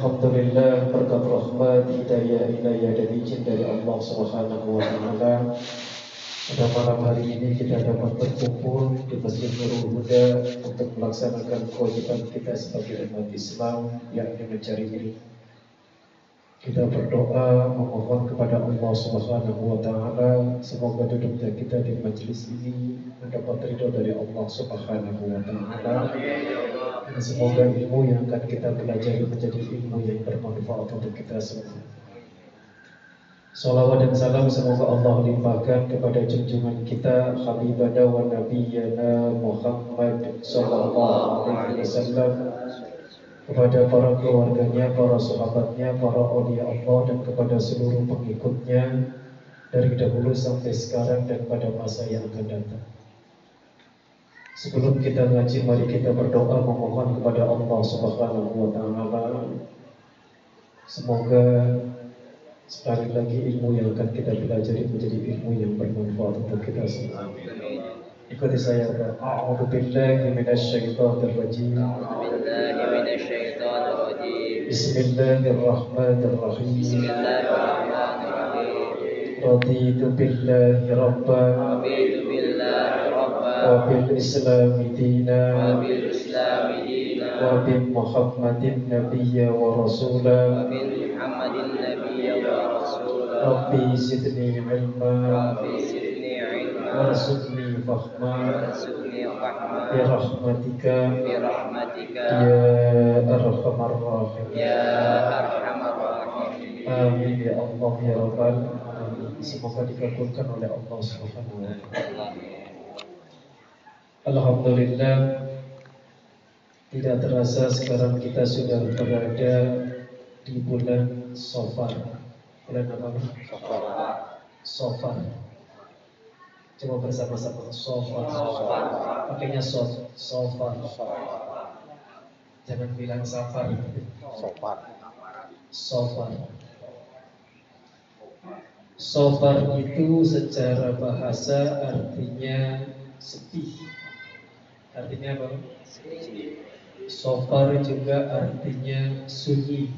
Alhamdulillah berkat rahmat hidayah inayah dan izin dari Allah Subhanahu wa taala pada malam hari ini kita dapat berkumpul di Masjid Nurul Huda untuk melaksanakan kewajiban kita sebagai umat Islam yang mencari ilmu. Kita berdoa memohon kepada Allah Subhanahu wa taala semoga duduknya kita di majelis ini mendapat ridho dari Allah Subhanahu wa taala. Dan semoga ilmu yang akan kita pelajari menjadi ilmu yang bermanfaat untuk kita semua. Salawat dan salam semoga Allah limpahkan kepada junjungan kita Habibana wa Nabiyana Muhammad Sallallahu Alaihi Wasallam kepada para keluarganya, para sahabatnya, para awliya Allah dan kepada seluruh pengikutnya dari dahulu sampai sekarang dan pada masa yang akan datang. Sebelum kita ngaji, mari kita berdoa memohon kepada Allah Subhanahu wa taala semoga sekali lagi ilmu yang akan kita pelajari menjadi ilmu yang bermanfaat untuk kita semua. Ikuti saya A'udzu billahi minasyaitonir rajim. Bismillahirrahmanirrahim. Bismillahirrahmanirrahim. Raditu billahi rabban. Raditu وبالإسلام دينا وبمحمد النبي ورسولا ربي زدني علما وارزقني فهما برحمتك يا أرحم الراحمين Amin ya Allah ya Rabbal Alamin. Semoga dikabulkan oleh Allah Subhanahu wa taala. Alhamdulillah Tidak terasa sekarang kita sudah berada di bulan Sofar Bulan apa? Sofar Sofar Coba bersama-sama. Sofar Pakainya sof Sofar Jangan bilang safar. Sofar Sofar Sofar itu secara bahasa artinya sepi Artinya apa? Sofar juga artinya sunyi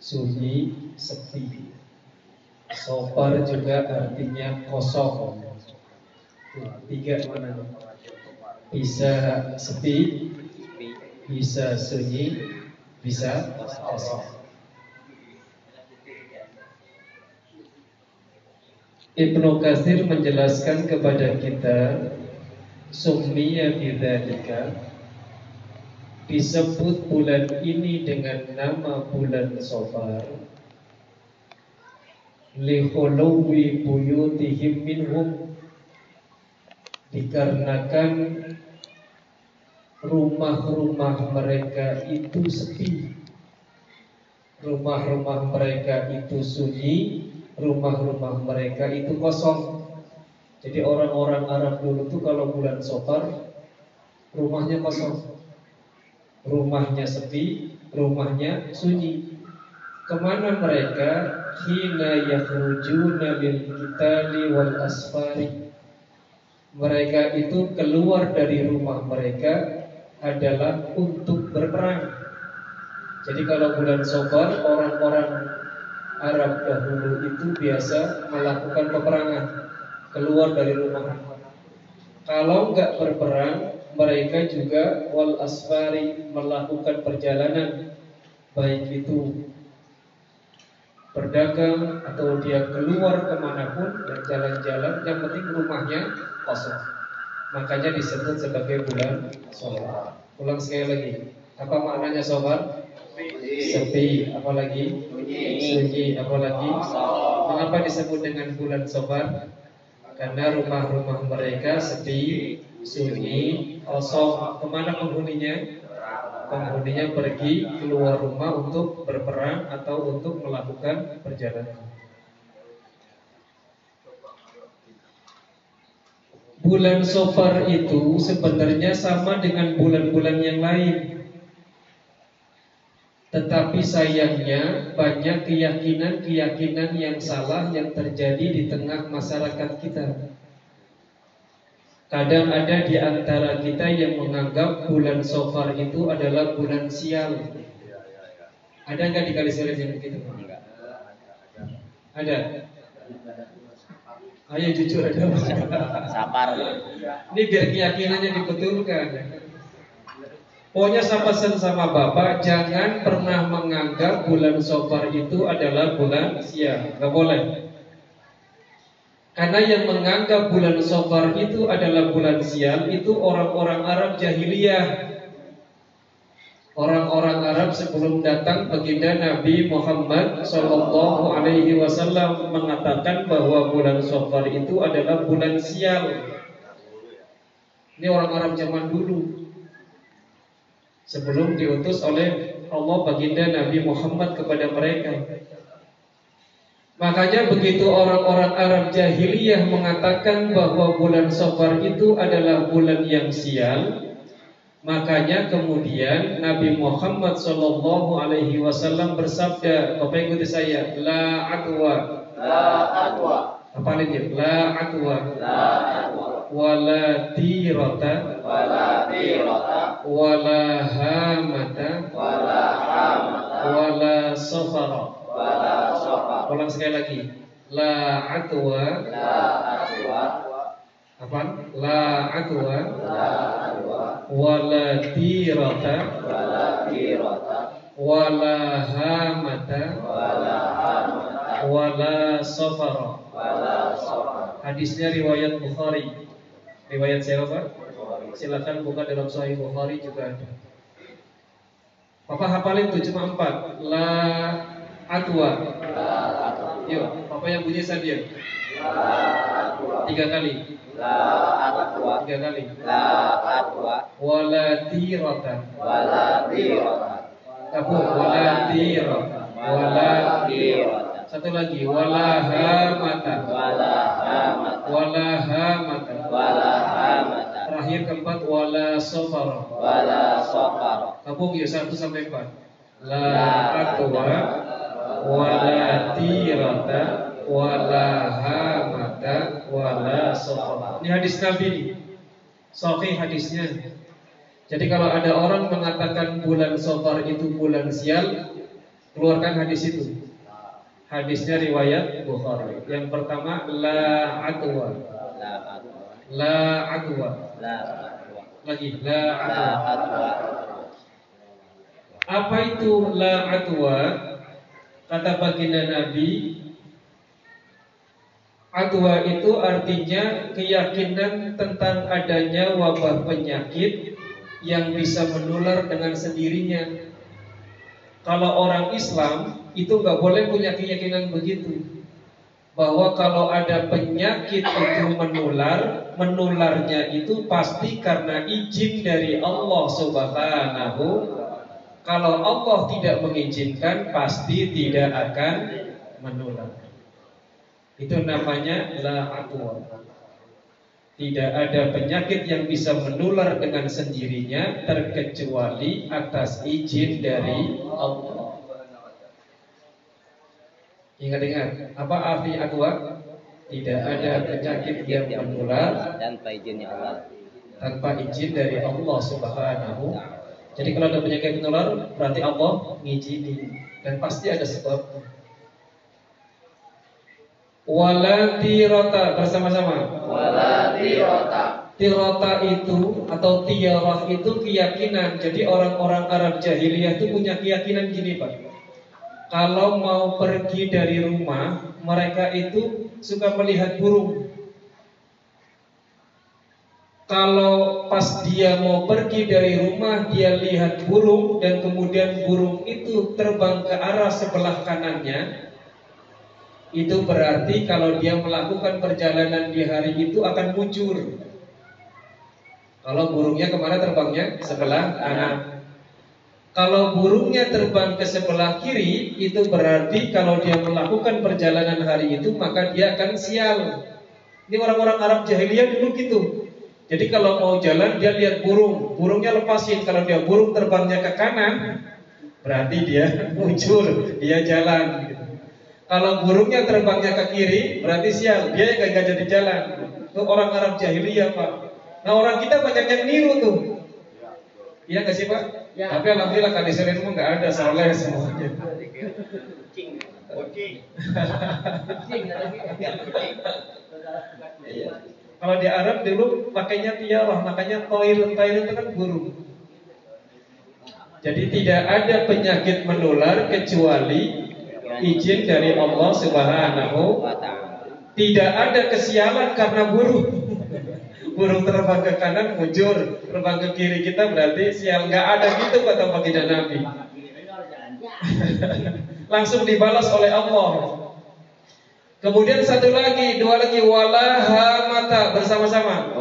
Sunyi, sepi Sofar juga artinya kosong Tiga mana? Bisa sepi Bisa sunyi Bisa kosong Ibnu Katsir menjelaskan kepada kita Summiya bidzalika disebut bulan ini dengan nama bulan Safar. Li khuluwi buyutihim minhum dikarenakan rumah-rumah mereka itu sepi. Rumah-rumah mereka itu sunyi rumah-rumah mereka itu kosong jadi orang-orang Arab dulu tuh kalau bulan Sofar rumahnya kosong, rumahnya sepi, rumahnya sunyi. Ke mana mereka? Hina yakhrujuna lil kitali wal asfari. Mereka itu keluar dari rumah mereka adalah untuk berperang. Jadi kalau bulan Sofar orang-orang Arab dahulu itu biasa melakukan peperangan keluar dari rumah. Kalau nggak berperang, mereka juga wal asfari melakukan perjalanan, baik itu berdagang atau dia keluar ke mana pun dan jalan-jalan, yang penting rumahnya kosong. Makanya disebut sebagai bulan sobar. Ulang sekali lagi. Apa maknanya sobar? Sepi, apalagi sunyi, apalagi mengapa disebut dengan bulan sobar? Karena rumah-rumah mereka sepi, sunyi, kosong. Ke mana penghuninya? Penghuninya pergi keluar rumah untuk berperang atau untuk melakukan perjalanan. Bulan Sofar itu sebenarnya sama dengan bulan-bulan yang lain. Tetapi sayangnya banyak keyakinan-keyakinan yang salah yang terjadi di tengah masyarakat kita. Kadang ada di antara kita yang menganggap bulan Sofar itu adalah bulan sial. Ada nggak di Kalisari yang begitu? Enggak. Ada. Ayo jujur ada Sapar. Ini biar keyakinannya dibetulkan. Pokoknya sama sama Bapak Jangan pernah menganggap bulan Sofar itu adalah bulan siang. Gak boleh. Karena yang menganggap bulan Sofar itu adalah bulan siang Itu orang-orang Arab jahiliyah. Orang-orang Arab sebelum datang baginda Nabi Muhammad Shallallahu Alaihi Wasallam mengatakan bahwa bulan Sofar itu adalah bulan sial. Ini orang Arab zaman dulu sebelum diutus oleh Allah baginda Nabi Muhammad kepada mereka. Makanya begitu orang-orang Arab jahiliyah mengatakan bahwa bulan Safar itu adalah bulan yang sial, makanya kemudian Nabi Muhammad Shallallahu Alaihi Wasallam bersabda, Bapak ikuti saya, la atwa, la atwa, apa ini? La atwa, la atwa. Wala tirata. Wala wala hamata. Wala hamata. Wala safara. Wala safara. Ulang sekali lagi. La atwa. La atwa. Apa la atwa. La atwa. Wala tirata. Wala tirata. Wala hamata. Wala hamata. Wala safara. Wala safara. Hadisnya riwayat Bukhari. Riwayat siapa? Silakan buka dalam Sahih Bukhari juga ada. Papa hafalin tuh cuma empat. La atwa. Yuk, Papa yang bunyi saja. Tiga kali. La atwa. Tiga kali. La atwa. Wala tirata. Wala tirata. Kapu. Wala tirata. Wala tirata. Satu lagi. Wala hamata. Wala hamata. Wala hamata. Wala hamata. Terakhir keempat. Wala sofara. Wala sofara. Kampung ya satu sampai empat. La atwa. Wala tirata. Wala hamata. Wala sofara. Ini hadis Nabi nih. Sahih hadisnya. Jadi kalau ada orang mengatakan bulan Sofar itu bulan sial, keluarkan hadis itu. Hadisnya riwayat Bukhari. Yang pertama la atwa. La atwa. Lagi la atwa. Apa itu la atwa? Kata baginda Nabi, atwa itu artinya keyakinan tentang adanya wabah penyakit yang bisa menular dengan sendirinya. Kalau orang Islam itu nggak boleh punya keyakinan begitu bahwa kalau ada penyakit itu menular, menularnya itu pasti karena izin dari Allah Subhanahu. Kalau Allah tidak mengizinkan, pasti tidak akan menular. Itu namanya la atwa. Tidak ada penyakit yang bisa menular dengan sendirinya terkecuali atas izin dari Allah. Ingat-ingat, apa arti atwa? Tidak ada penyakit yang menular tanpa izinnya Allah. tanpa izin dari Allah Subhanahu. Jadi kalau ada penyakit menular, berarti Allah ngizini dan pasti ada sebab. Wala tirata bersama-sama. Wala tirata. Tirata itu atau tiarah itu keyakinan. Jadi orang-orang Arab jahiliyah itu punya keyakinan gini pak. Kalau mau pergi dari rumah, mereka itu suka melihat burung. Kalau pas dia mau pergi dari rumah, dia lihat burung dan kemudian burung itu terbang ke arah sebelah kanannya, itu berarti kalau dia melakukan perjalanan di hari itu akan muncul. Kalau burungnya ke mana terbangnya? Sebelah kanan. Kalau burungnya terbang ke sebelah kiri, itu berarti kalau dia melakukan perjalanan hari itu, maka dia akan sial. Ini orang-orang Arab jahiliyah dulu gitu. Jadi kalau mau jalan, dia lihat burung, burungnya lepasin. Kalau dia burung terbangnya ke kanan, berarti dia muncul, dia jalan. Gitu. Kalau burungnya terbangnya ke kiri, berarti sial, dia yang gak jadi jalan. Itu orang Arab jahiliyah pak. Nah orang kita banyak yang niru tuh. Iya gak sih pak? Tapi alhamdulillah kali Selinmu nggak ada soleh semuanya. Kalau di Arab dulu pakainya tialah, makanya toil toil itu kan burung. Jadi tidak ada penyakit menular kecuali izin dari Allah Subhanahu Tidak ada kesialan karena burung. Burung terbang ke kanan mujur, terbang ke kiri kita berarti sial. Nggak ada gitu kata baginda Nabi. Langsung dibalas oleh Allah. Kemudian satu lagi, dua lagi walaha mata bersama-sama.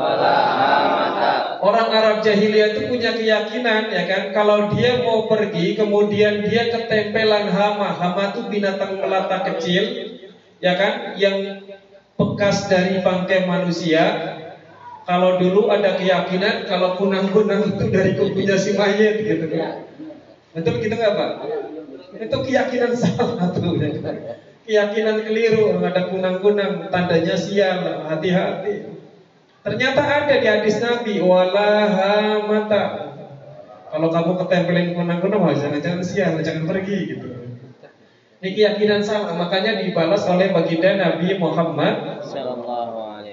Orang Arab jahiliyah itu punya keyakinan ya kan, kalau dia mau pergi kemudian dia ketempelan hama. Hama itu binatang melata kecil ya kan yang bekas dari bangkai manusia. Kalau dulu ada keyakinan kalau kunang-kunang itu dari kukunya si mayat gitu kan. Betul gitu nggak Pak? Itu keyakinan salah tuh. Ya keyakinan keliru ada kunang-kunang tandanya sial hati-hati ternyata ada di hadis Nabi walaha mata kalau kamu ketempelin kunang-kunang jangan-jangan sial jangan pergi gitu ini keyakinan salah makanya dibalas oleh baginda Nabi Muhammad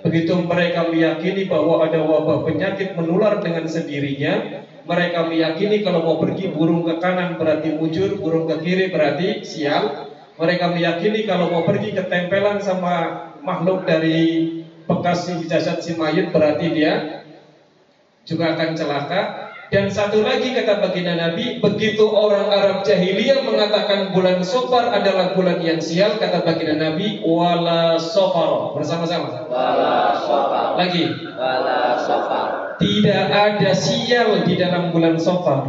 begitu mereka meyakini bahwa ada wabah penyakit menular dengan sendirinya mereka meyakini kalau mau pergi burung ke kanan berarti mujur burung ke kiri berarti sial mereka meyakini kalau mau pergi ketempelan sama makhluk dari bekas si jasad si mayit berarti dia juga akan celaka. Dan satu lagi kata baginda Nabi, begitu orang Arab jahiliyah mengatakan bulan Sofar adalah bulan yang sial, kata baginda Nabi, wala Sofar bersama-sama. Wala Sofar. Lagi. Wala Sofar. Tidak ada sial di dalam bulan Sofar.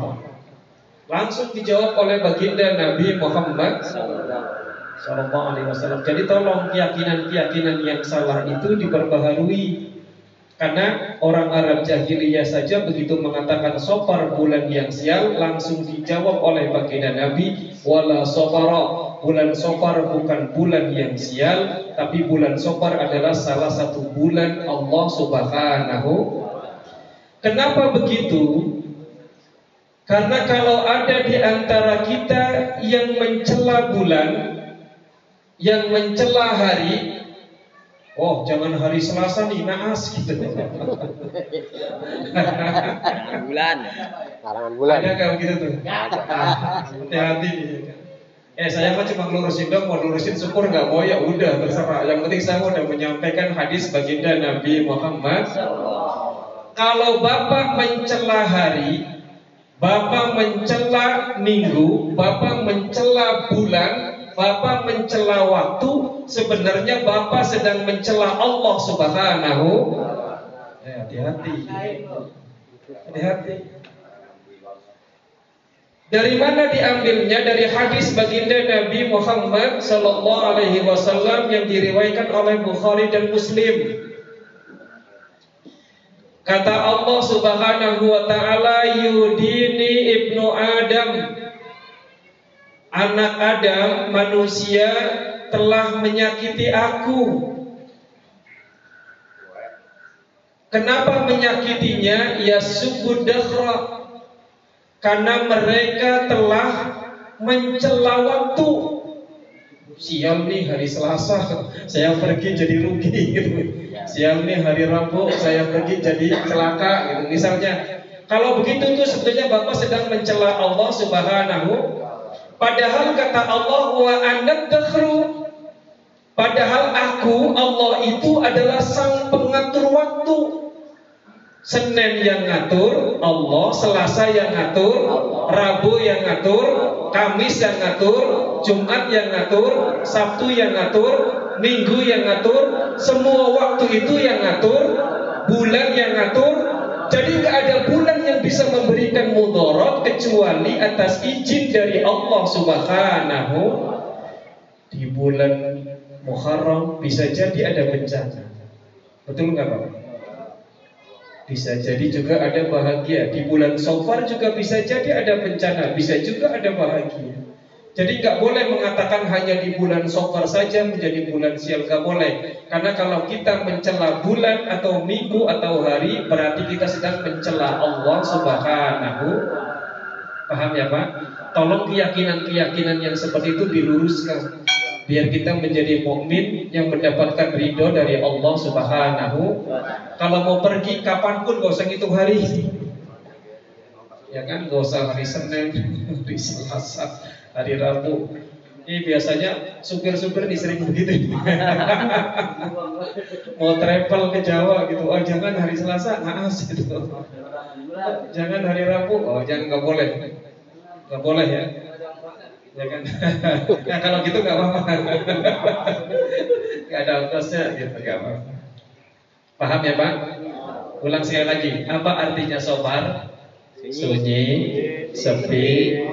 Langsung dijawab oleh baginda Nabi Muhammad Sallallahu Alaihi Wasallam. Jadi tolong keyakinan-keyakinan yang salah itu diperbaharui. Karena orang Arab jahiliyah saja begitu mengatakan sofar bulan yang sial langsung dijawab oleh baginda Nabi wala sofara bulan sofar bukan bulan yang sial tapi bulan sofar adalah salah satu bulan Allah Subhanahu Kenapa begitu? Karena kalau ada di antara kita yang mencela bulan yang mencela hari Oh, jangan hari Selasa nih, naas gitu. Bulan. Larangan bulan. Ada kayak gitu tuh. Hati-hati. Eh saya mah cuma lurusin dong, mau lurusin syukur nggak mau ya udah terserah. Yang penting saya udah menyampaikan hadis baginda Nabi Muhammad. Kalau bapak mencela hari, bapak mencela minggu, bapak mencela bulan, Bapak mencela waktu, sebenarnya Bapak sedang mencela Allah Subhanahu. Ya, hati-hati. Hati-hati. Dari mana diambilnya? Dari hadis baginda Nabi Muhammad Sallallahu Alaihi Wasallam yang diriwayatkan oleh Bukhari dan Muslim. Kata Allah Subhanahu Wa Taala, Yudini ibnu Adam anak Adam manusia telah menyakiti aku. Kenapa menyakitinya? Ya suku dahra. Karena mereka telah mencela waktu. Sial nih hari Selasa, saya pergi jadi rugi gitu. Sial nih hari Rabu, saya pergi jadi celaka gitu. Misalnya, kalau begitu tuh sebetulnya Bapak sedang mencela Allah Subhanahu Padahal kata Allah wa dakhru Padahal aku Allah itu adalah sang pengatur waktu. Senin yang ngatur Allah. Selasa yang ngatur Rabu yang ngatur Kamis yang ngatur Jumat yang ngatur Sabtu yang ngatur Minggu yang ngatur. Semua waktu itu yang ngatur Bulan yang ngatur jadi nggak ada bulan yang bisa memberikan mudarat kecuali atas izin dari Allah Subhanahu di bulan Muharram bisa jadi ada bencana. Betul nggak Pak? Bisa jadi juga ada bahagia. Di bulan Sofar juga bisa jadi ada bencana, bisa juga ada bahagia. Jadi nggak boleh mengatakan hanya di bulan Sofar saja menjadi bulan sial nggak boleh. Karena kalau kita mencela bulan atau minggu atau hari berarti kita sedang mencela Allah Subhanahu Paham ya Pak? Tolong keyakinan-keyakinan yang seperti itu diluruskan biar kita menjadi mukmin yang mendapatkan ridho dari Allah Subhanahu. Kalau mau pergi kapan pun gak usah ngitung hari, ya kan? Gak usah hari Senin, hari Selasa, hari Rabu. Ini biasanya supir-supir disering begitu. Mau travel ke Jawa gitu, oh jangan hari Selasa, naas gitu. Jangan hari Rabu, oh jangan nggak boleh, nggak boleh ya. Ya kan? nah kalau gitu nggak apa-apa. Gak ada ongkosnya gitu, nggak apa-apa. Paham ya Pak? Ulang sekali lagi, apa artinya sobar? Sunyi, sepi,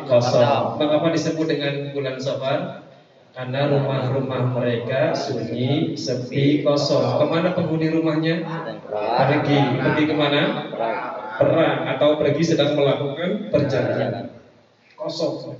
kosong. Mengapa disebut dengan bulan Safar? Karena rumah-rumah mereka sunyi, sepi, kosong. Ke mana penghuni rumahnya? Pergi. Pergi ke mana? Perang atau pergi sedang melakukan perjalanan. Kosong.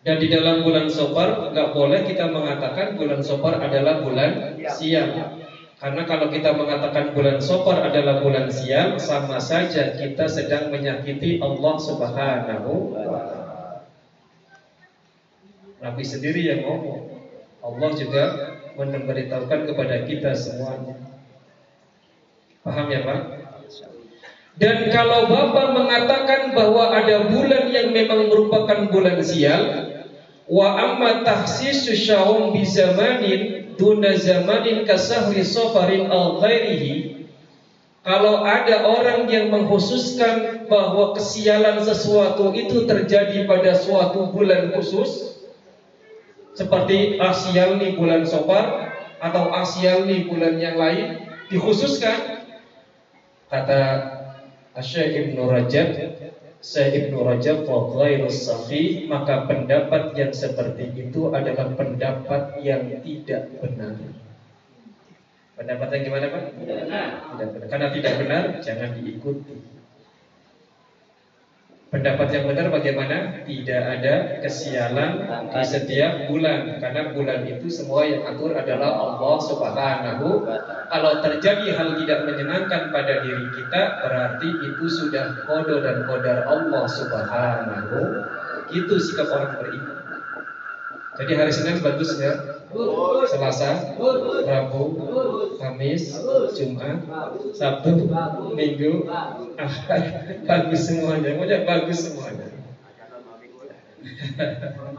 Dan di dalam bulan Sofar nggak boleh kita mengatakan bulan Sofar adalah bulan siang. Karena kalau kita mengatakan bulan Sofar adalah bulan siang, sama saja kita sedang menyakiti Allah Subhanahu wa. Nabi sendiri yang ngomong. Allah juga memberitahukan kepada kita semuanya. Paham ya Pak? Dan kalau Bapak mengatakan bahwa ada bulan yang memang merupakan bulan siang, wa amma tahsisu syahum bi zamanin duna zamanin kasahri safarin al ghairihi kalau ada orang yang mengkhususkan bahwa kesialan sesuatu itu terjadi pada suatu bulan khusus seperti asial nih bulan sofar atau asial nih bulan yang lain dikhususkan kata Syekh Ibnu Rajab Syekh Ibnu Rajab Fadlairus Safi maka pendapat yang seperti itu adalah pendapat yang tidak benar. Pendapat yang gimana Pak? Tidak benar. Karena tidak benar jangan diikuti. Pendapat yang benar bagaimana? Tidak ada kesialan di setiap bulan. Karena bulan itu semua yang atur adalah Allah subhanahu Kalau terjadi hal tidak menyenangkan pada diri kita Berarti itu sudah kode dan kodar Allah subhanahu Itu sikap orang beriman. Jadi hari Senin bagus ya Selasa, Rabu, Kamis, Jumat, Sabtu, Minggu, Ahad, bagus semuanya. Pokoknya bagus semuanya.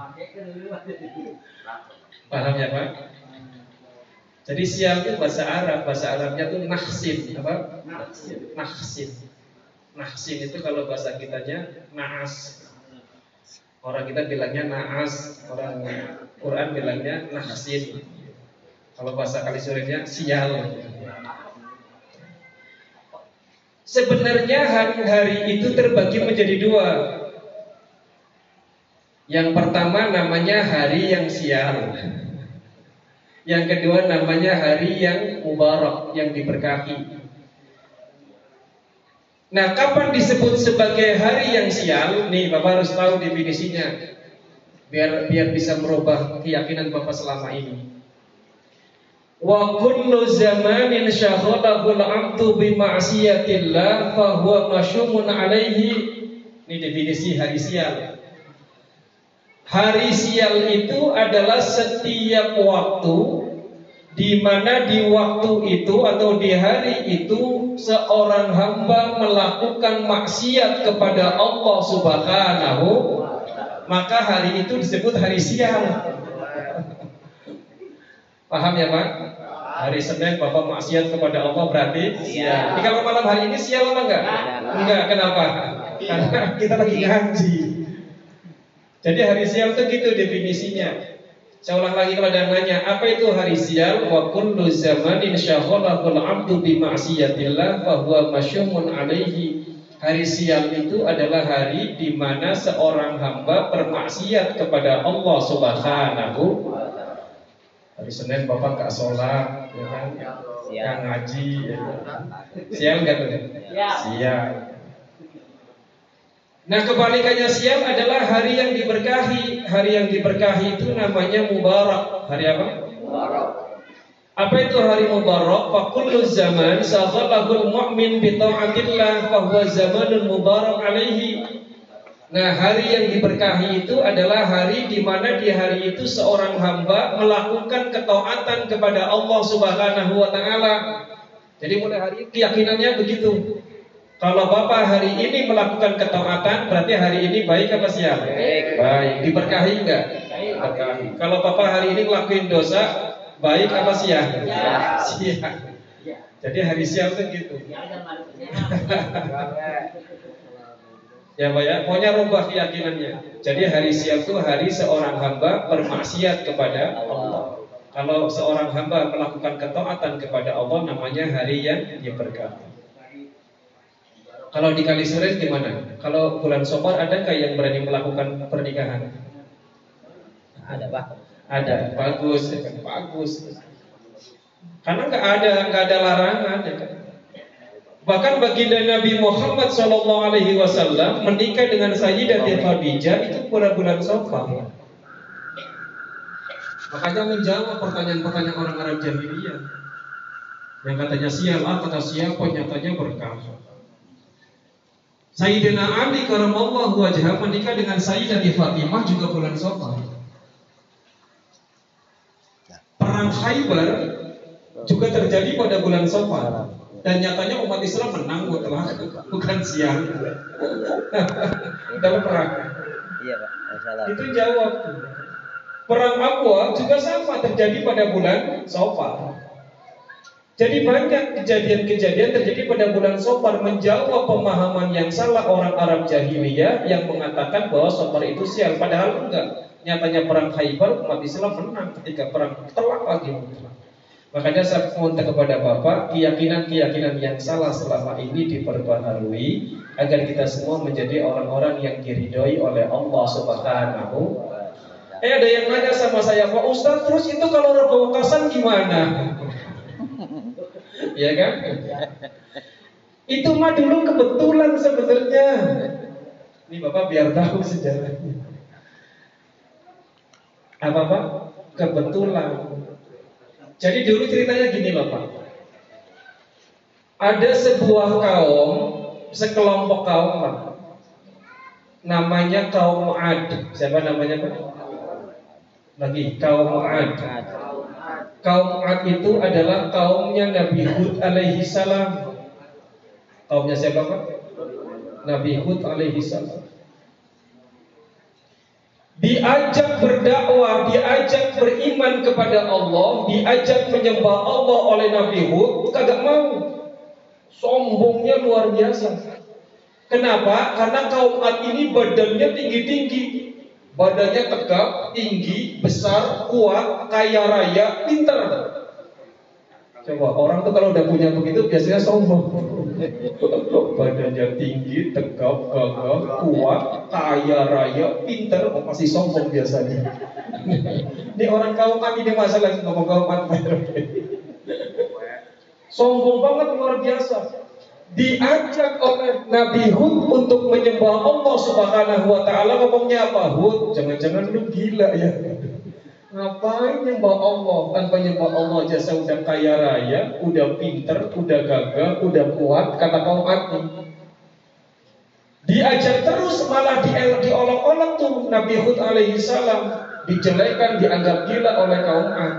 Paham ya Pak? Jadi siang itu bahasa Arab, bahasa Arabnya itu nahsin, apa? Nahsin. Nahsin itu kalau bahasa kitanya naas. Orang kita bilangnya naas, orang Quran bilangnya nahsin. Kalau bahasa kali sorenya sial. Sebenarnya hari-hari itu terbagi menjadi dua. Yang pertama namanya hari yang sial. Yang kedua namanya hari yang mubarak, yang diberkahi. Nah, kapan disebut sebagai hari yang sial? Nih, Bapak harus tahu definisinya. Biar biar bisa merubah keyakinan Bapak selama ini. Wa kullu zamanin syahadahu al-'abdu bi ma'siyatillah fa huwa masyumun 'alaihi. Ini definisi hari sial. Hari sial itu adalah setiap waktu di mana di waktu itu atau di hari itu seorang hamba melakukan maksiat kepada Allah Subhanahu maka hari itu disebut hari sial. Paham ya Pak? Hari Senin Bapak maksiat kepada Allah berarti sial. Jadi kalau malam hari ini sial apa enggak? Enggak, kenapa? Karena kita lagi ngaji. Jadi hari sial itu gitu definisinya. Saya ulang lagi kalau ada nanya, apa itu hari sial? Wa kullu zamanin syaghalahul 'abdu bi ma'siyatillah fa huwa masyumun 'alaihi. Hari sial itu adalah hari di mana seorang hamba bermaksiat kepada Allah Subhanahu Hari Senin Bapak gak sholat, ya kan? Gak ngaji, ya kan? Sial enggak tuh? Sial. Nah kebalikannya siang adalah hari yang diberkahi Hari yang diberkahi itu namanya Mubarak Hari apa? Mubarak Apa itu hari mubarak? Fakullu zaman saghallahul mu'min bi ta'atillah fa huwa zamanun mubarak alaihi. Nah, hari yang diberkahi itu adalah hari di mana di hari itu seorang hamba melakukan ketaatan kepada Allah Subhanahu wa taala. Jadi mulai hari ini keyakinannya begitu. Kalau Bapak hari ini melakukan ketaatan, berarti hari ini baik apa siap? Baik. Baik. Diberkahi enggak? Diberkahi. Kalau Bapak hari ini ngelakuin dosa, baik apa siap? Siap. Jadi hari siap itu gitu. Ya Pak ya, pokoknya rubah keyakinannya. Jadi hari siap itu hari seorang hamba bermaksiat kepada Allah. Kalau seorang hamba melakukan ketaatan kepada Allah namanya hari yang diberkati. Kalau di Kaliseren gimana? Kalau bulan Sofar adakah yang berani melakukan pernikahan? Ada Pak. Ada, bagus, ya kan? bagus. Karena nggak ada nggak ada larangan. Ya kan? Bahkan baginda Nabi Muhammad SAW menikah dengan Sayyidah Khadijah itu pada bulan Sofar. Makanya menjawab pertanyaan-pertanyaan orang Arab jahiliyah. Yang katanya sial, kata siapa nyatanya berkah. Sayyidina Ali karamallahu wajhah menikah dengan Sayyidah Fatimah juga bulan Safar. Perang Khaybar juga terjadi pada bulan Safar dan nyatanya umat Islam menang bukan bukan siang dalam perang. Iya Pak. Masalah. Itu jawab. Perang Abwa juga sama terjadi pada bulan Safar. Jadi banyak kejadian-kejadian terjadi pada bulan Sofar menjawab pemahaman yang salah orang Arab jahiliyah yang mengatakan bahwa Sofar itu sial. Padahal enggak. Nyatanya perang Khaybar umat Islam menang ketika perang telak lagi. Makanya saya minta kepada Bapak keyakinan-keyakinan yang salah selama ini diperbaharui agar kita semua menjadi orang-orang yang diridhoi oleh Allah Subhanahu. Eh ada yang nanya sama saya, Pak Ustadz terus itu kalau rebawasan gimana? ya kan? Itu mah dulu kebetulan sebenarnya. Ini Bapak biar tahu sejarahnya. Apa Pak? Kebetulan. Jadi dulu ceritanya gini Bapak. Ada sebuah kaum, sekelompok kaum lah. Namanya kaum Ad. Siapa namanya Pak? Lagi kaum Ad. Kaum Ad itu adalah kaumnya Nabi Hud alaihi salam. Kaumnya siapa Pak? Nabi Hud alaihi salam. Diajak berdakwah, diajak beriman kepada Allah, diajak menyembah Allah oleh Nabi Hud, kagak mau. Sombongnya luar biasa. Kenapa? Karena kaum Ad ini badannya tinggi-tinggi, Badannya tegap, tinggi, besar, kuat, kaya raya, pintar. Coba orang tuh kalau udah punya begitu biasanya sombong. Badannya tinggi, tegap, gagah, kuat, kaya raya, pintar, oh, pasti sombong biasanya. Ini orang kaum kami ini masalah ngomong kaum Sombong banget luar biasa diajak oleh Nabi Hud untuk menyembah Allah Subhanahu wa taala ngomongnya apa? Hud, jangan-jangan lu gila ya. Ngapain nyembah Allah tanpa nyembah Allah aja saya udah kaya raya, udah pinter, udah gagah, udah kuat, kata kaum mati. Diajak terus malah di diolok-olok tuh Nabi Hud alaihi salam, dijelekan, dianggap gila oleh kaum Ad.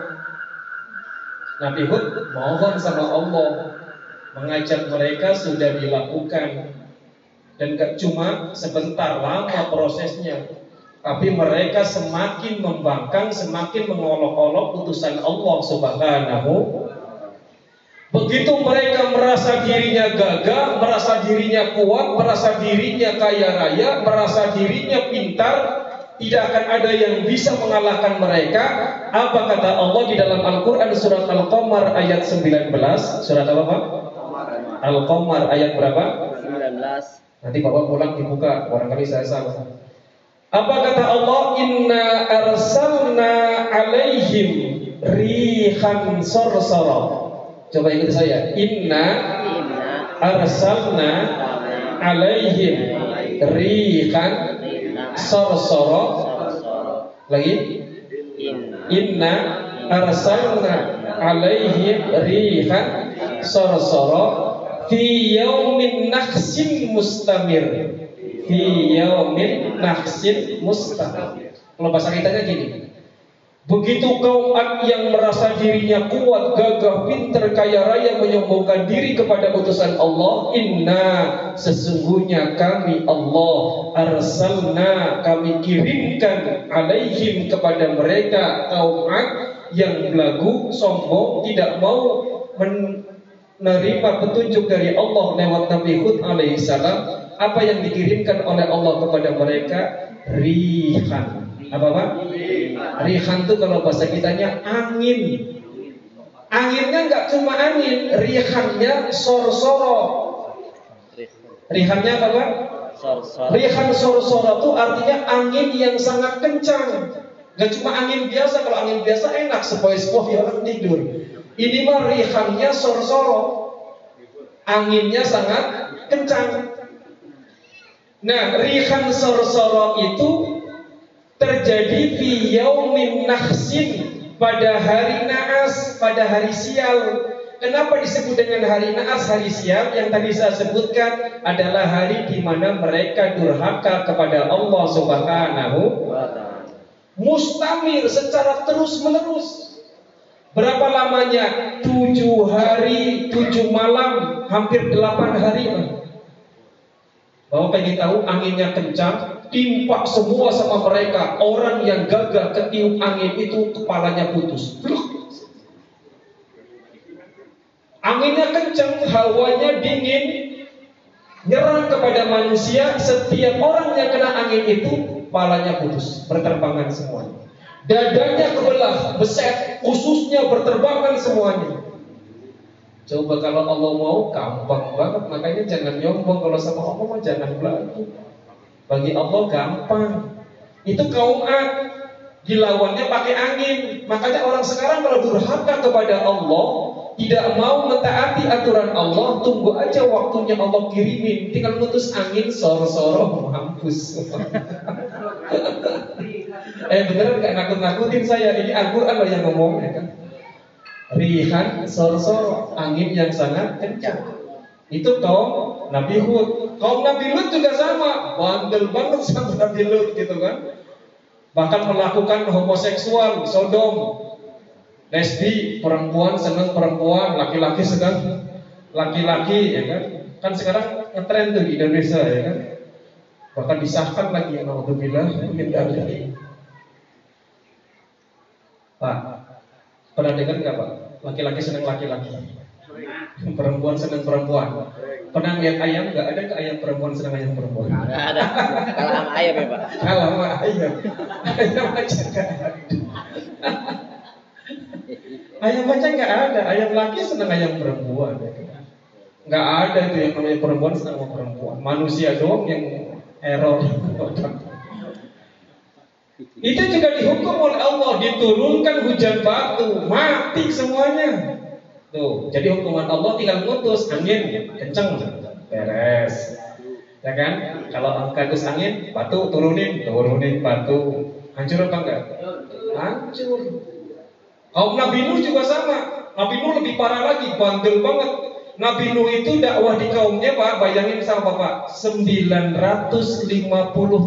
Nabi Hud mohon sama Allah mengajak mereka sudah dilakukan dan gak cuma sebentar lama prosesnya tapi mereka semakin membangkang semakin mengolok-olok putusan Allah Subhanahu Begitu mereka merasa dirinya gagah, merasa dirinya kuat, merasa dirinya kaya raya, merasa dirinya pintar, tidak akan ada yang bisa mengalahkan mereka. Apa kata Allah di dalam Al-Quran surat Al-Qamar ayat 19? Surat apa Pak? Al-Qamar ayat berapa? 19. Nanti Bapak pulang dibuka, barangkali saya salah. Apa kata Allah? Inna arsalna alaihim rihan sarsara. Coba ikut saya. Inna arsalna alaihim rihan sarsara. Lagi. Inna arsalna alaihim rihan sarsara fi yaumin nahsin mustamir fi yaumin nahsin mustamir kalau bahasa kitanya gini Begitu kaum Ad yang merasa dirinya kuat, gagah, pinter, kaya raya menyombongkan diri kepada utusan Allah, inna sesungguhnya kami Allah arsalna kami kirimkan alaihim kepada mereka kaum Ad yang belagu, sombong, tidak mau menerima petunjuk dari Allah lewat Nabi Hud alaihissalam. Apa yang dikirimkan oleh Allah kepada mereka? Rihan. Apa Pak? Rihan itu kalau bahasa kitanya angin. Anginnya nggak cuma angin, rihannya sor-soro. Rihannya apa Pak? Rihan sor-soro itu artinya angin yang sangat kencang. Gak cuma angin biasa, kalau angin biasa enak sepoi-sepoi orang tidur. Ini mah rihannya sor-soro. Anginnya sangat kencang. Nah, rihan sor-soro itu terjadi fi yaumin nahsin pada hari naas, pada hari sial. Kenapa disebut dengan hari naas, hari sial? Yang tadi saya sebutkan adalah hari di mana mereka durhaka kepada Allah Subhanahu mustamir secara terus menerus. Berapa lamanya? Tujuh hari, tujuh malam, hampir delapan hari. Bapak pengen tahu anginnya kencang, timpa semua sama mereka. Orang yang gagal ketiup angin itu kepalanya putus. Anginnya kencang, hawanya dingin, nyerang kepada manusia. Setiap orang yang kena angin itu, kepalanya putus, berterbangan semuanya. Dadanya kebelah, beset, khususnya berterbangan semuanya. Coba kalau Allah mau, gampang banget. Makanya jangan nyombong kalau sama Allah jangan belagu. Bagi Allah gampang. Itu kaum Ad dilawannya pakai angin. Makanya orang sekarang kalau durhaka kepada Allah, tidak mau mentaati aturan Allah, tunggu aja waktunya Allah kirimin. Tinggal putus angin soro-soro mampus. eh beneran gak nakut-nakutin saya. Ini Al-Quran yang ngomong ya kan. Rihan soro-soro angin yang sangat kencang. Itu kaum Nabi Hud. Kaum Nabi Lut juga sama, bandel banget sama Nabi Lut gitu kan. Bahkan melakukan homoseksual, sodom, lesbi, perempuan senang perempuan, laki-laki sedang laki-laki, ya kan. Kan sekarang ngetren tuh di Indonesia, ya kan. Bahkan disahkan lagi, ya Alhamdulillah, minta Pak, pernah dengar nggak Pak? Laki-laki senang laki-laki. Perempuan senang perempuan. Pernah lihat ayam nggak ada ke ayam perempuan senang ayam perempuan? Nggak ada. Kalau sama ayam ya pak. Kalau sama ayam, ayam aja nggak ada. ayam aja nggak ada. Ayam laki senang ayam perempuan. Nggak ada tuh yang namanya perempuan senang sama perempuan. Manusia doang yang error. Itu juga dihukum oleh Allah, diturunkan hujan batu, mati semuanya. Tuh, jadi hukuman Allah tinggal mutus angin kenceng beres. Ya kan? Kalau kagus angin, batu turunin, turunin batu. Hancur apa enggak? Hancur. Kaum Nabi Nuh juga sama. Nabi Nuh lebih parah lagi, bandel banget. Nabi Nuh itu dakwah di kaumnya Pak, bayangin sama Bapak, 950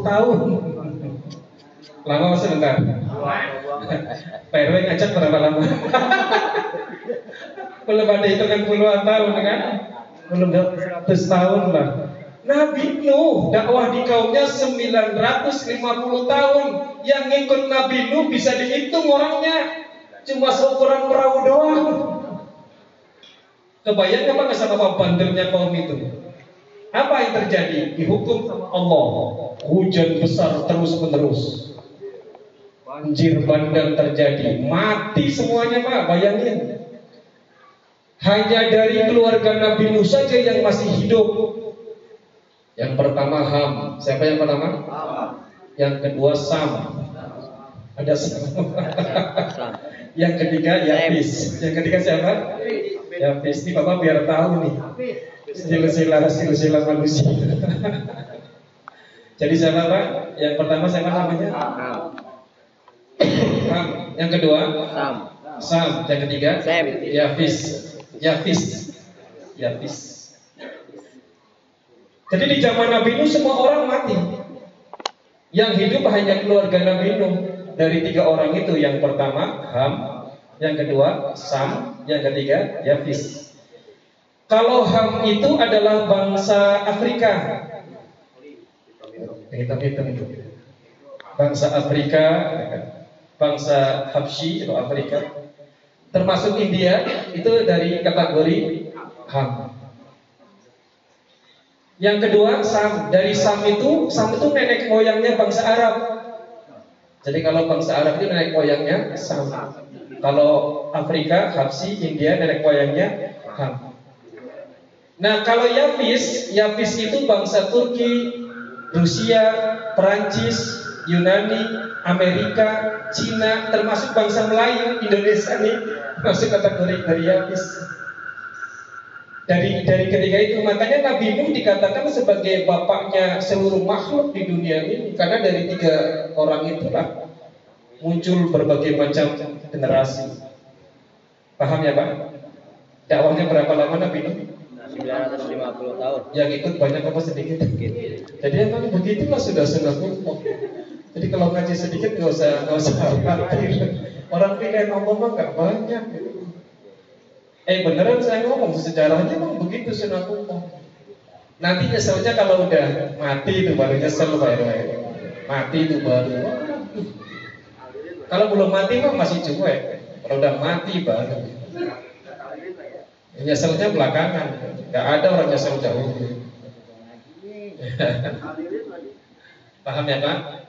tahun. Lama masih sebentar? Pak RW ngajak berapa lama? Belum ada hitungan puluhan tahun kan? Belum ratus tahun lah. Nabi Nuh dakwah di kaumnya 950 tahun. Yang ngikut Nabi Nuh bisa dihitung orangnya. Cuma seukuran perahu doang. Kebayang apa nggak sama bandelnya kaum itu? Apa yang terjadi? Dihukum Allah. Hujan besar terus menerus. Banjir bandang terjadi. Mati semuanya Pak, bayangin. Hanya dari keluarga Nabi Nuh saja yang masih hidup. Yang pertama Ham. Siapa yang pertama? Yang kedua Sam. Ada Sam. yang ketiga Yafis. Yang ketiga siapa? Yafis. Ini Bapak biar tahu nih. Silsilah silsilah manusia. Jadi siapa Pak? Yang pertama siapa namanya? Ham. Yang kedua? Sam. Sam. Yang ketiga? Sam. Yafis. Yafis. Yafis. Jadi di zaman Nabi Nuh semua orang mati. Yang hidup hanya keluarga Nabi Nuh. Dari tiga orang itu, yang pertama Ham, yang kedua Sam, yang ketiga Yafis. Kalau Ham itu adalah bangsa Afrika. Hitam-hitam itu. Bangsa Afrika, bangsa Habsyi atau Afrika. Termasuk India itu dari kategori Ham. Yang kedua, Sam. Dari Sam itu, Sam itu nenek moyangnya bangsa Arab. Jadi kalau bangsa Arab itu nenek moyangnya Sam. Kalau Afrika, Habsi, India nenek moyangnya Ham. Nah kalau Yafis, Yafis itu bangsa Turki, Rusia, Perancis, Yunani, Amerika, Cina, termasuk bangsa Melayu, Indonesia nih masuk kategori dari Yafis dari dari ketiga itu makanya Nabi Nuh dikatakan sebagai bapaknya seluruh makhluk di dunia ini karena dari tiga orang itulah muncul berbagai macam generasi. Paham ya Pak? Dakwahnya berapa lama Nabi Nuh? 950 tahun. Yang ikut banyak apa sedikit? Jadi emang begitulah sudah sudah jadi kalau ngaji sedikit nggak usah nggak usah khawatir orang pilih ngomong nggak banyak Eh beneran saya ngomong sejarahnya memang begitu sunat umum. Nanti nyeselnya kalau udah mati itu baru nyesel Pak RW. Mati itu baru. Kalau belum mati mah masih cuek. Kalau udah mati baru. Nyeselnya belakangan. Gak ada orang nyesel jauh. Paham ya Pak?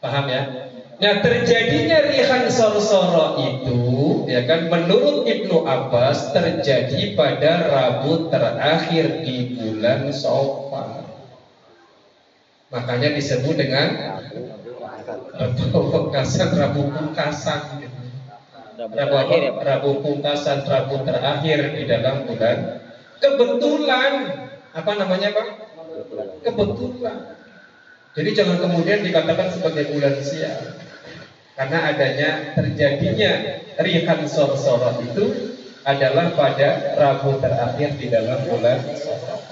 Paham ya? Nah terjadinya rihan sorsoro itu ya kan menurut Ibnu Abbas terjadi pada Rabu terakhir di bulan Sofar. Makanya disebut dengan Rabu Pungkasan, Rabu Pungkasan. Rabu, ya, Rabu Pungkasan, Rabu terakhir di dalam bulan. Kebetulan apa namanya Pak? Kebetulan. Jadi jangan kemudian dikatakan sebagai bulan sial. Karena adanya terjadinya rihan sorsoro itu adalah pada Rabu terakhir di dalam bulan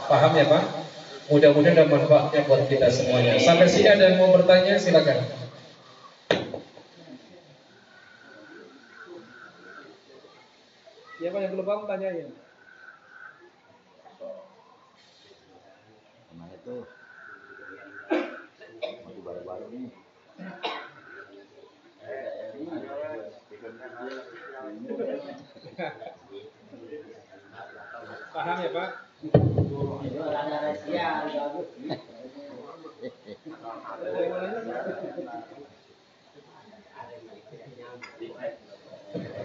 Paham ya Pak? Mudah-mudahan ada manfaatnya buat kita semuanya. Sampai sini ada yang mau bertanya silakan. Siapa yang belum paham tanyain. Ke mana itu? Masih baru-baru nih. Paham ya Pak?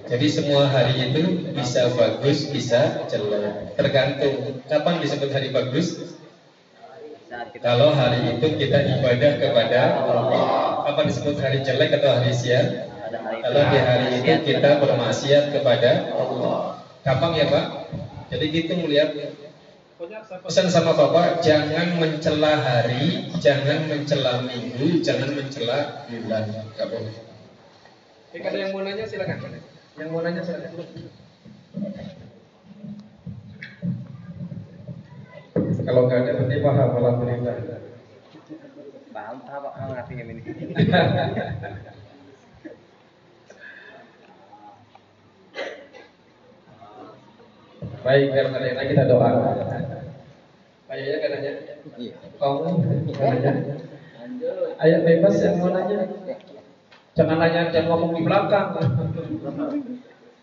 Jadi semua hari itu bisa bagus, bisa jelek. Tergantung kapan disebut hari bagus. Kalau hari itu kita ibadah kepada Allah. Kapan disebut hari jelek atau hari sial? Kalau di hari itu kita bermaksiat kepada Allah. Gampang ya Pak? Jadi gitu melihat pesan sama Bapak jangan mencela hari, jangan mencela minggu, jangan mencela bulan. Gak boleh. Jika ada yang mau nanya silakan. Yang mau nanya silakan. Kalau nggak ada berarti paham alhamdulillah. paham paham Pak ngerti ini. Baik, nanya kita doa. Ayo ya kan nanya. Iya. Kamu nanya. Ayo bebas yang mau nanya. Jangan nanya, jangan ngomong di belakang.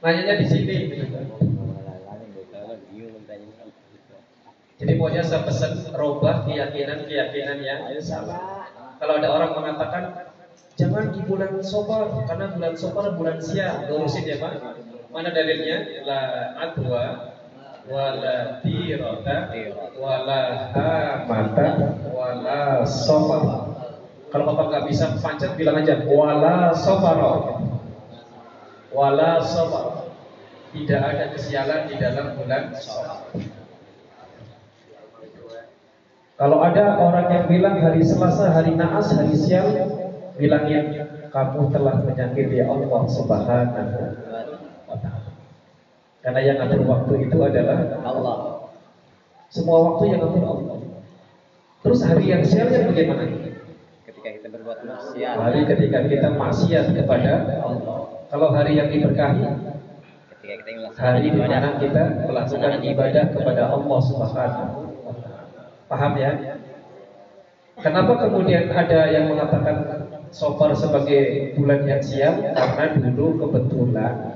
Nanyanya di sini. Jadi pokoknya saya pesan robah keyakinan-keyakinan yang salah. Kalau ada orang mengatakan jangan di bulan Sobar karena bulan Sobar bulan sial, lurusin ya Pak. Mana dalilnya? La adwa wala tirota wala hamata wala sobar. Kalau Bapak nggak bisa pancet bilang aja wala sobaro. Wala sobar. Tidak ada kesialan di dalam bulan Sobar. Kalau ada orang yang bilang hari Selasa, hari Naas, hari sial, bilangnya kamu telah menyakiti Allah Subhanahu Karena yang ngatur waktu itu adalah Allah. Semua waktu yang ngatur Allah. Terus hari yang sialnya bagaimana? Ketika kita berbuat maksiat, Hari ketika kita maksiat kepada Allah. Kalau hari yang diberkahi, ketika kita melaksanakan hari di mana kita melakukan ibadah kepada Allah Subhanahu wa taala. Paham ya? Kenapa kemudian ada yang mengatakan Sofar sebagai bulan yang sial? Karena dulu kebetulan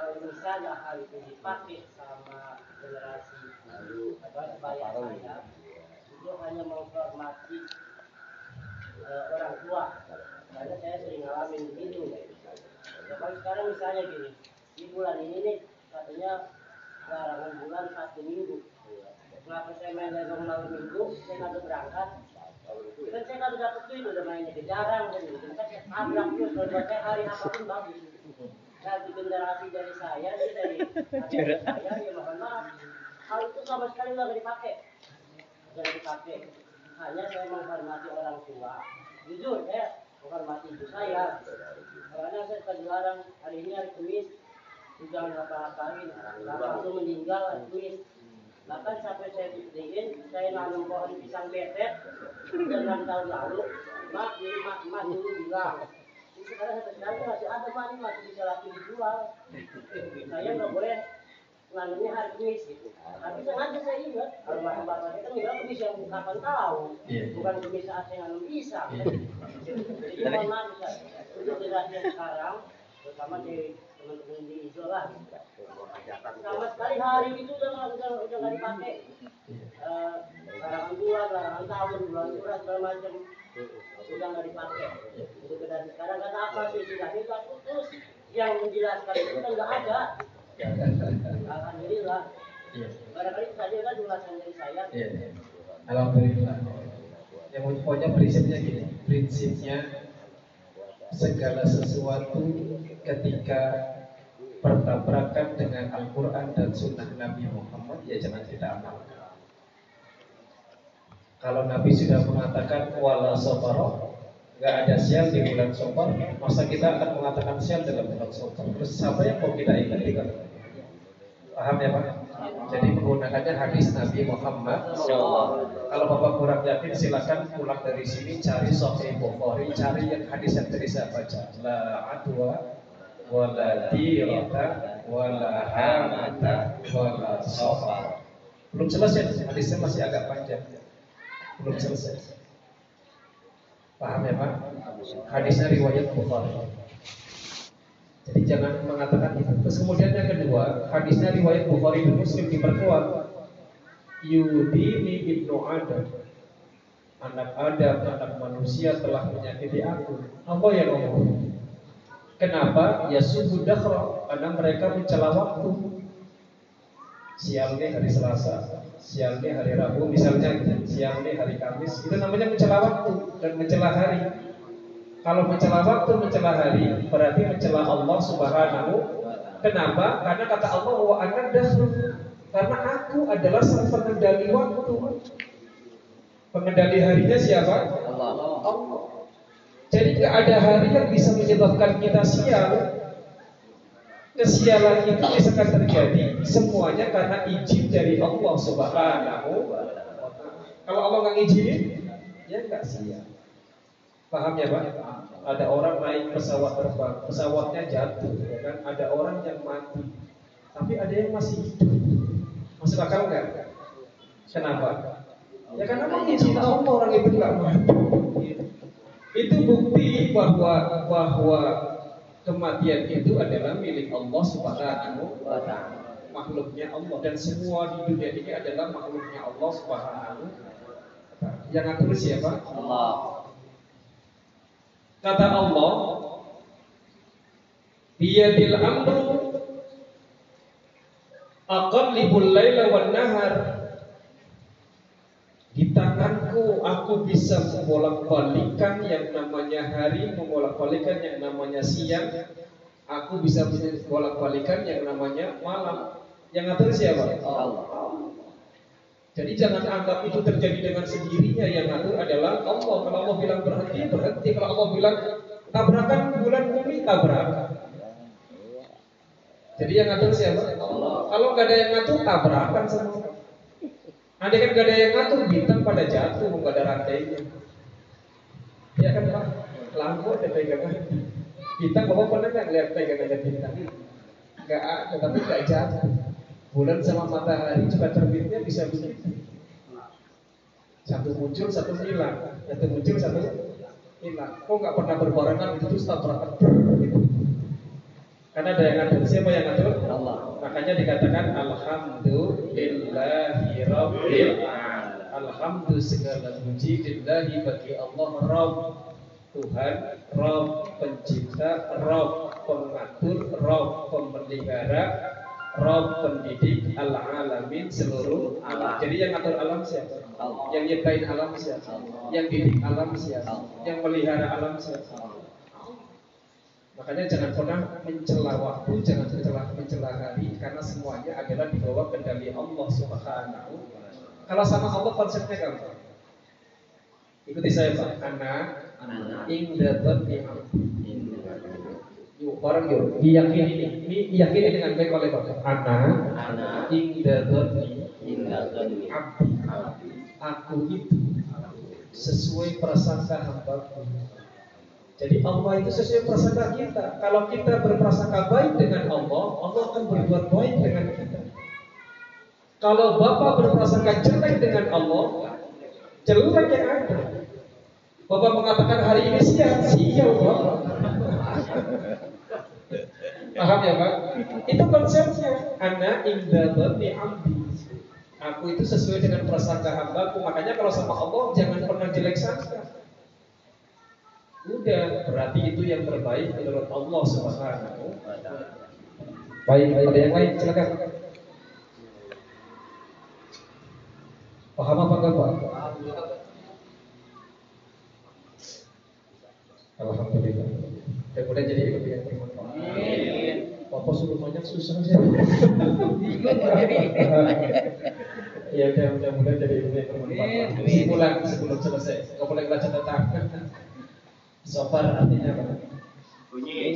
kalau misalnya hal itu dipakai sama generasi apa sebaya saya. Itu hanya menghormati eh, orang tua. Karena saya sering ngalamin begitu. Ya kalau sekarang misalnya gini di bulan ini nih katanya larangan bulan satu minggu. Kenapa saya main lenong malam minggu? Saya nggak berangkat. Kan saya nggak ada dapet duit udah mainnya jarang. Kan gitu kan saya tabrak terus kalau saya hari apa pun bagus di generasi dari saya sih dari adik saya ya mohon maaf. Hal itu sama sekali nggak dipakai. Nggak dipakai. Hanya saya menghormati orang tua. Jujur saya menghormati ibu saya. Karena saya suka dilarang hari ini hari Kamis jangan apa-apain bapak lu meninggal hari Kamis. Bahkan sampai saya buktiin saya nanam pohon pisang betet. Enam tahun lalu mak mak mak dulu bilang sekarang sampai sekarang masih ada mak ini masih bisa lagi dijual saya nggak boleh nanamnya hari Kamis gitu tapi sengaja saya ingat. Kalau bapak bapak kita nggak Kamis yang kapan tahu Iya. bukan Kamis saat saya nanam pisang jadi mohon maaf Ustaz. Untuk yang sekarang terutama di teman-teman di Isola sama sekali hari itu udah udah udah nggak dipakai Eh, larangan bulan larangan tahun bulan surat segala macam sudah nggak dipakai untuk sekarang kata apa sih sudah itu putus yang menjelaskan itu kan nggak ada alhamdulillah Iya. barangkali itu saja kan ulasan dari saya Iya. Alhamdulillah. Yang pokoknya prinsipnya gini, prinsipnya segala sesuatu ketika bertabrakan dengan Al-Quran dan Sunnah Nabi Muhammad ya jangan kita amalkan. Kalau Nabi sudah mengatakan wala sofaro, nggak ada sial di bulan sofar, masa kita akan mengatakan sial dalam bulan sofar? Terus siapa yang mau kita ikuti kan? Paham ya Pak? Jadi menggunakannya hadis Nabi Muhammad Kalau Bapak kurang yakin silakan pulang dari sini cari Sahih Bukhari, cari yang hadis yang tadi saya baca. La adwa wala dirata wala hamata wala safar. Belum selesai, hadisnya masih agak panjang. Belum selesai. Paham ya Pak? Hadisnya riwayat Bukhari. Jadi jangan mengatakan itu. Terus kemudian yang kedua, hadisnya riwayat Bukhari dan Muslim diperkuat. Yudini ibnu Adam Anak Adam, anak manusia telah menyakiti aku Apa yang ngomong? Kenapa? Ya subuh dakhra Karena mereka mencela waktu Siangnya hari Selasa Siangnya hari Rabu Misalnya siangnya hari Kamis Itu namanya mencela waktu Dan mencela hari Kalau mencela waktu, mencela hari Berarti mencela Allah subhanahu Kenapa? Karena kata Allah Wa ana karena aku adalah sang pengendali waktu. Pengendali harinya siapa? Allah. Allah. Nggak ada hari yang bisa menyebabkan kita sial. Kesialan itu bisa terjadi semuanya karena izin dari Allah Subhanahu. Kalau Allah nggak ngizinin, ya nggak sial. Paham ya Pak? Ada orang naik pesawat terbang, pesawatnya jatuh, ya kan? Ada orang yang mati, tapi ada yang masih hidup. Masuk akal nggak? Kenapa? Ya karena mengizin Allah orang itu nggak mati. Itu bukti bahwa bahwa kematian itu adalah milik Allah Subhanahu wa taala. Makhluknya Allah dan semua di dunia ini adalah makhluknya Allah Subhanahu wa taala. Yang ngatur siapa? Allah. Kata Allah, Biyadil amru aqallibul laila wan nahar Aku aku bisa membolak-balikan yang namanya hari, membolak-balikan yang namanya siang. Aku bisa membolak-balikan yang namanya malam. Yang ngatur siapa? Allah. Jadi jangan anggap itu terjadi dengan sendirinya yang ngatur adalah Allah. Kalau Allah bilang berhenti, berhenti. Kalau Allah bilang tabrakan bulan bumi, tabrakan. Jadi yang ngatur siapa? Allah. Kalau nggak ada yang ngatur, tabrakan semua. Nanti kan nggak ada yang ngatur, bintang pada jatuh, nggak ada rantainya. Ya kan Pak? Lampu ada pegangan. Bintang bapak pernah nggak lihat pegangannya bintang? Nggak ada, tapi nggak jatuh. Bulan sama matahari juga terbitnya bisa begitu. Satu muncul, satu hilang. Satu muncul, satu hilang. Kok nggak pernah berbarengan itu terus tabrakan? Karena ada yang ngatur. Siapa yang ngatur? Allah. Makanya dikatakan Alhamdulillahi Rabbil Alamin. Alhamdulillah segala puji lillahi bagi Allah Rabb Tuhan, Rabb pencipta, Rabb pengatur, Rabb pemelihara, Rabb pendidik al-alamin seluruh alam. Jadi yang ngatur alam siapa? Allah. Yang nyiptain alam siapa? Yang didik alam siapa? Yang melihara alam siapa? Makanya jangan pernah mencela waktu, jangan mencela mencela hari, karena semuanya adalah di bawah kendali Allah Subhanahu. Kalau sama Allah konsepnya gampang. Ikuti saya Pak. Anak, Anak. ingdatat Yuk, bareng yuk. Diyakini. Ini diyakini dengan baik oleh Bapak. Anak, Anak. Indah abdi. Aku itu sesuai prasangka hambaku. Jadi Allah itu sesuai prasangka kita. Kalau kita berprasangka baik dengan Allah, Allah akan berbuat baik dengan kita. Kalau Bapak berprasangka jelek dengan Allah, jelek yang ada. Bapak mengatakan hari ini siang, siang Bapak. Paham ya Pak? Itu konsepnya. Anak indah dhanni amdi. Aku itu sesuai dengan prasangka hambaku. Makanya kalau sama Allah jangan pernah jelek sangka. Udah, berarti itu yang terbaik menurut Allah Subhanahu wa taala. Baik, ada yang lain silakan. Paham apa enggak, Pak? Alhamdulillah. Dan mudah jadi ilmu yang bermanfaat. Bapak suruh banyak susah sih. Ya, udah mudah-mudahan jadi ilmu yang bermanfaat. Kesimpulan sebelum selesai. Kau boleh baca tentang Sopar artinya apa? Bunyi.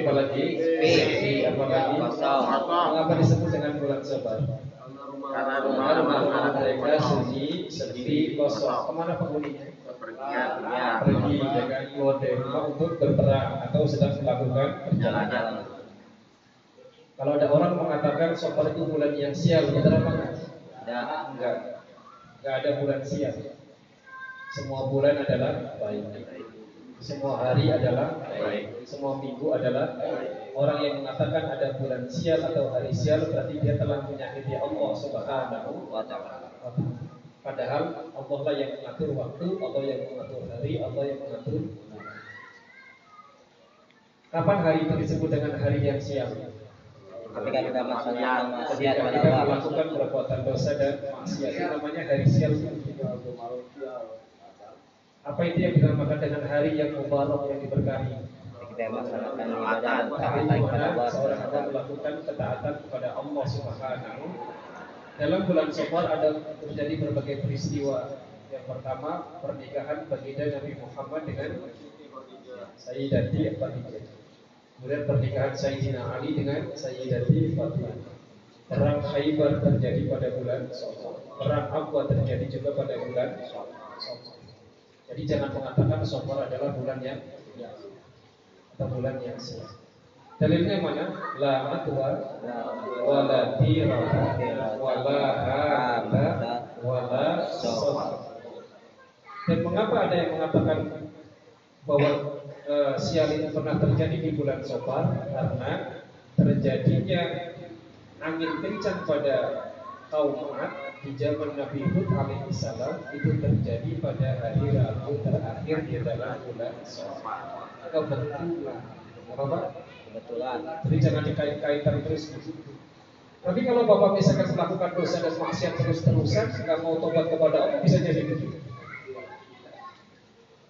Apalagi Pi. apalagi Kosong. Mengapa disebut dengan bulan Sopar? Karena Karena rumah-rumah mereka sunyi, sepi, kosong. Ke mana penghuninya? Ya. Pergi dengan keluar dari rumah untuk berperang atau sedang melakukan perjalanan. Kalau ada orang mengatakan Sopar itu bulan yang sial, benar apa enggak? Enggak. Enggak ada bulan sial. Semua bulan adalah baik. Semua hari adalah baik. Semua minggu adalah baik. Orang yang mengatakan ada bulan sial atau hari sial berarti dia telah menyakiti Allah Subhanahu Wa ta'ala. Padahal Allah lah yang mengatur waktu, Allah yang mengatur hari, Allah yang mengatur. Kapan hari itu disebut dengan hari yang sial? Ketika kita maksiat pada kita Allah. melakukan perbuatan dosa dan maksiat itu namanya hari sial. Apa itu yang dinamakan dengan hari yang mubarak yang diberkahi? Kita melaksanakan ibadah dan di kepada Allah. akan melakukan ketaatan kepada Allah Subhanahu. Dalam bulan Safar ada terjadi berbagai peristiwa. Yang pertama pernikahan baginda Nabi Muhammad dengan Sayyidati Khadijah. Kemudian pernikahan Sayyidina Ali dengan Sayyidati Fatimah. Perang Khaybar terjadi pada bulan Safar. Perang Aqwa terjadi juga pada bulan Safar. Jadi jangan mengatakan Safar adalah bulan yang atau bulan yang sial. Dalilnya mana? La atwa wala tira wala hada wala safar. Dan mengapa ada yang mengatakan bahwa eh, sial itu pernah terjadi di bulan Safar? Karena terjadinya angin kencang pada kaum Ad di zaman Nabi Hud alaihissalam itu terjadi pada hari Rabu terakhir di dalam bulan Safar. Kebetulan, apa Pak? Kebetulan. Jadi jangan dikait-kaitan terus begitu. Tapi kalau Bapak misalkan melakukan dosa dan maksiat terus-terusan, nggak mau tobat kepada Allah, bisa jadi begitu.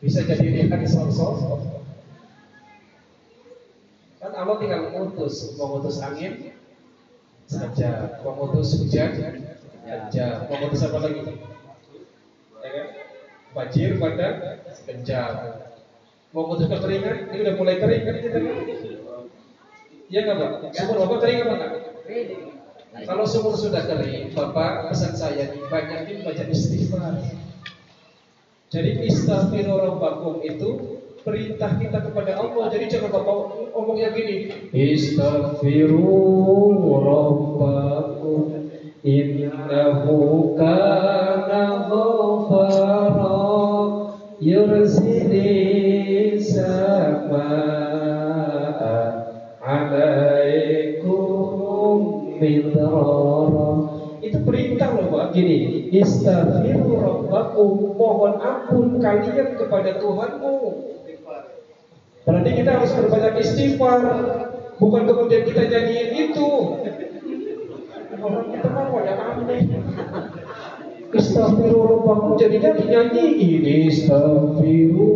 Bisa jadi lihat sosok. Kan Allah tinggal mengutus, mengutus angin saja, mengutus hujan saja, mengutus apa lagi? Ya kan? Banjir pada sekejap. Mengutus kekeringan, ini udah mulai kering kan kita kan? Iya nggak pak? Sumur bapak kering apa nggak? Kalau sumur sudah kering, bapak pesan saya nih banyakin baca istighfar. Jadi istighfar itu perintah kita kepada Allah. Jadi jangan bapak omongnya gini. Istighfiru rabbakum innahu kana ghafara yursilis samaa alaikum midrara itu perintah loh Pak gini istaghfiru rabbakum mohon ampun kalian kepada Tuhanmu berarti kita harus berbanyak istighfar. Bukan kemudian kita nyanyiin itu. Orang kita kan pada aneh. Istaghfiru rabbakum jadinya dinyanyiin. Istaghfiru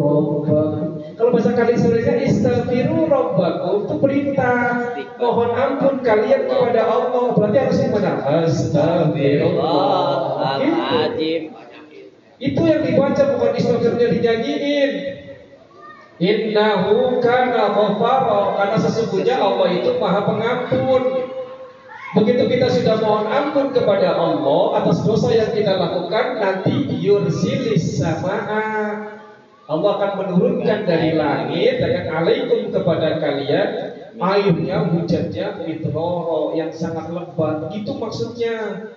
rabbakum Kalau bahasa kalian sebenarnya Istaghfiru rabbakum itu perintah. Mohon ampun kalian kepada Allah. Berarti harus gimana? Astagfirullah. Azim. Itu yang dibaca bukan istighfarnya dinyanyiin Innahu kana ghafara Karena sesungguhnya Allah itu maha pengampun Begitu kita sudah mohon ampun kepada Allah atas dosa yang kita lakukan, nanti yursilis samaa. Allah akan menurunkan dari langit dengan alaikum kepada kalian airnya hujannya mitroro yang sangat lebat. Itu maksudnya.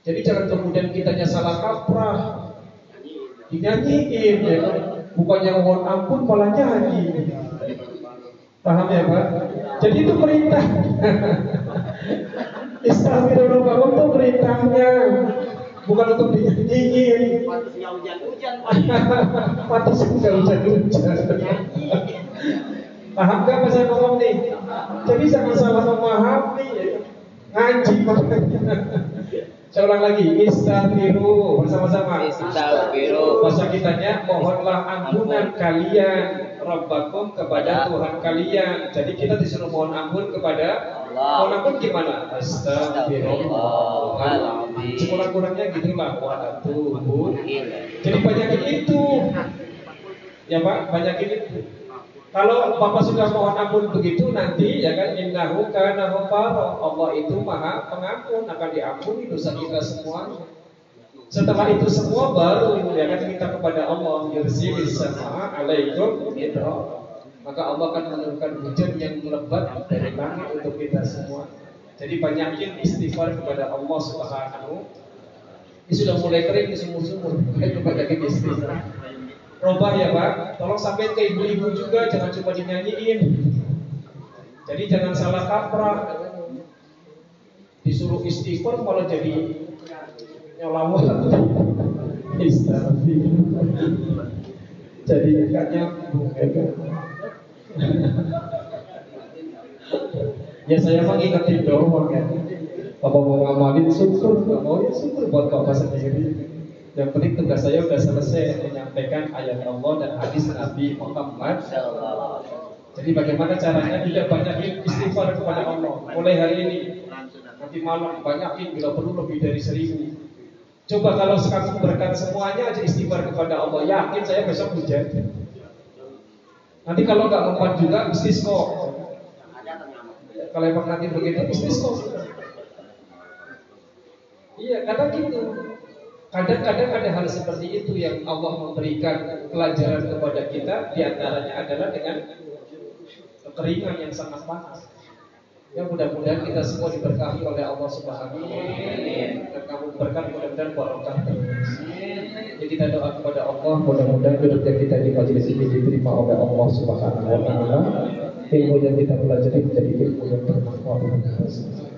Jadi jangan kemudian kitanya salah kaprah. Dinyanyiin ya? Bukannya mohon ampun malah nyanyi. Paham ya Pak? Jadi itu perintah. Istighfirullah itu perintahnya bukan untuk dinyanyiin. Pantasnya hujan-hujan. Pantas enggak hujan-hujan. Paham gak apa saya ngomong nih? Jadi jangan salah memahami ya. Ngaji makanya. Saya ulang lagi, istaghfiru bersama-sama. Istaghfiru. Bahasa kitanya mohonlah ampunan kalian Rabbakum kepada Tuhan kalian. Jadi kita disuruh mohon ampun kepada Allah. Mohon ampun gimana? Astagfirullah. Sekurang-kurangnya gitulah wa atubu. Ilaih. Jadi banyakin itu. Ya Pak, banyakin itu. Kalau Bapak sudah mohon ampun begitu nanti ya kan innahu kana ghafara. Allah itu Maha Pengampun akan diampuni dosa kita semua. Setelah itu semua baru ya kan kita kepada Allah yursilis sama alaikum midra. Maka Allah akan menurunkan hujan yang lebat dari langit untuk kita semua. Jadi banyakin istighfar kepada Allah Subhanahu. Ini sudah mulai kering di sumur-sumur. Ayo banyakin istighfar. Robah ya Pak, tolong sampai ke ibu-ibu juga, jangan cuma dinyanyiin. Jadi jangan salah kaprah. Disuruh istighfar malah jadi nyolawat. Istighfar. Jadi nyambung ya? Ya saya mah ingetin doang ya. Bapak mau ngamalin syukur, nggak mau ya syukur buat bapak sendiri. Yang penting tugas saya udah selesai menyampaikan ayat Allah dan hadis Nabi Muhammad. Jadi bagaimana caranya tidak banyakin istighfar kepada Allah mulai hari ini. Nanti malam banyakin bila perlu lebih dari seribu. Coba kalau sekarang berkat semuanya aja istighfar kepada Allah, yakin saya besok hujan. Nanti kalau nggak mempan juga bisnis kok. Kalau emang nanti begitu bisnis kok. Iya, kadang gitu. Kadang-kadang ada hal seperti itu yang Allah memberikan pelajaran kepada kita, di antaranya adalah dengan kekeringan yang sangat panas. Ya mudah-mudahan kita semua diberkahi oleh Allah Subhanahu wa taala dan kamu berkat mudah-mudahan barokah terus. Jadi kita doa kepada Allah mudah-mudahan kedua kita di majelis ini diterima oleh Allah Subhanahu wa taala. Ilmu yang kita pelajari menjadi ilmu yang bermanfaat.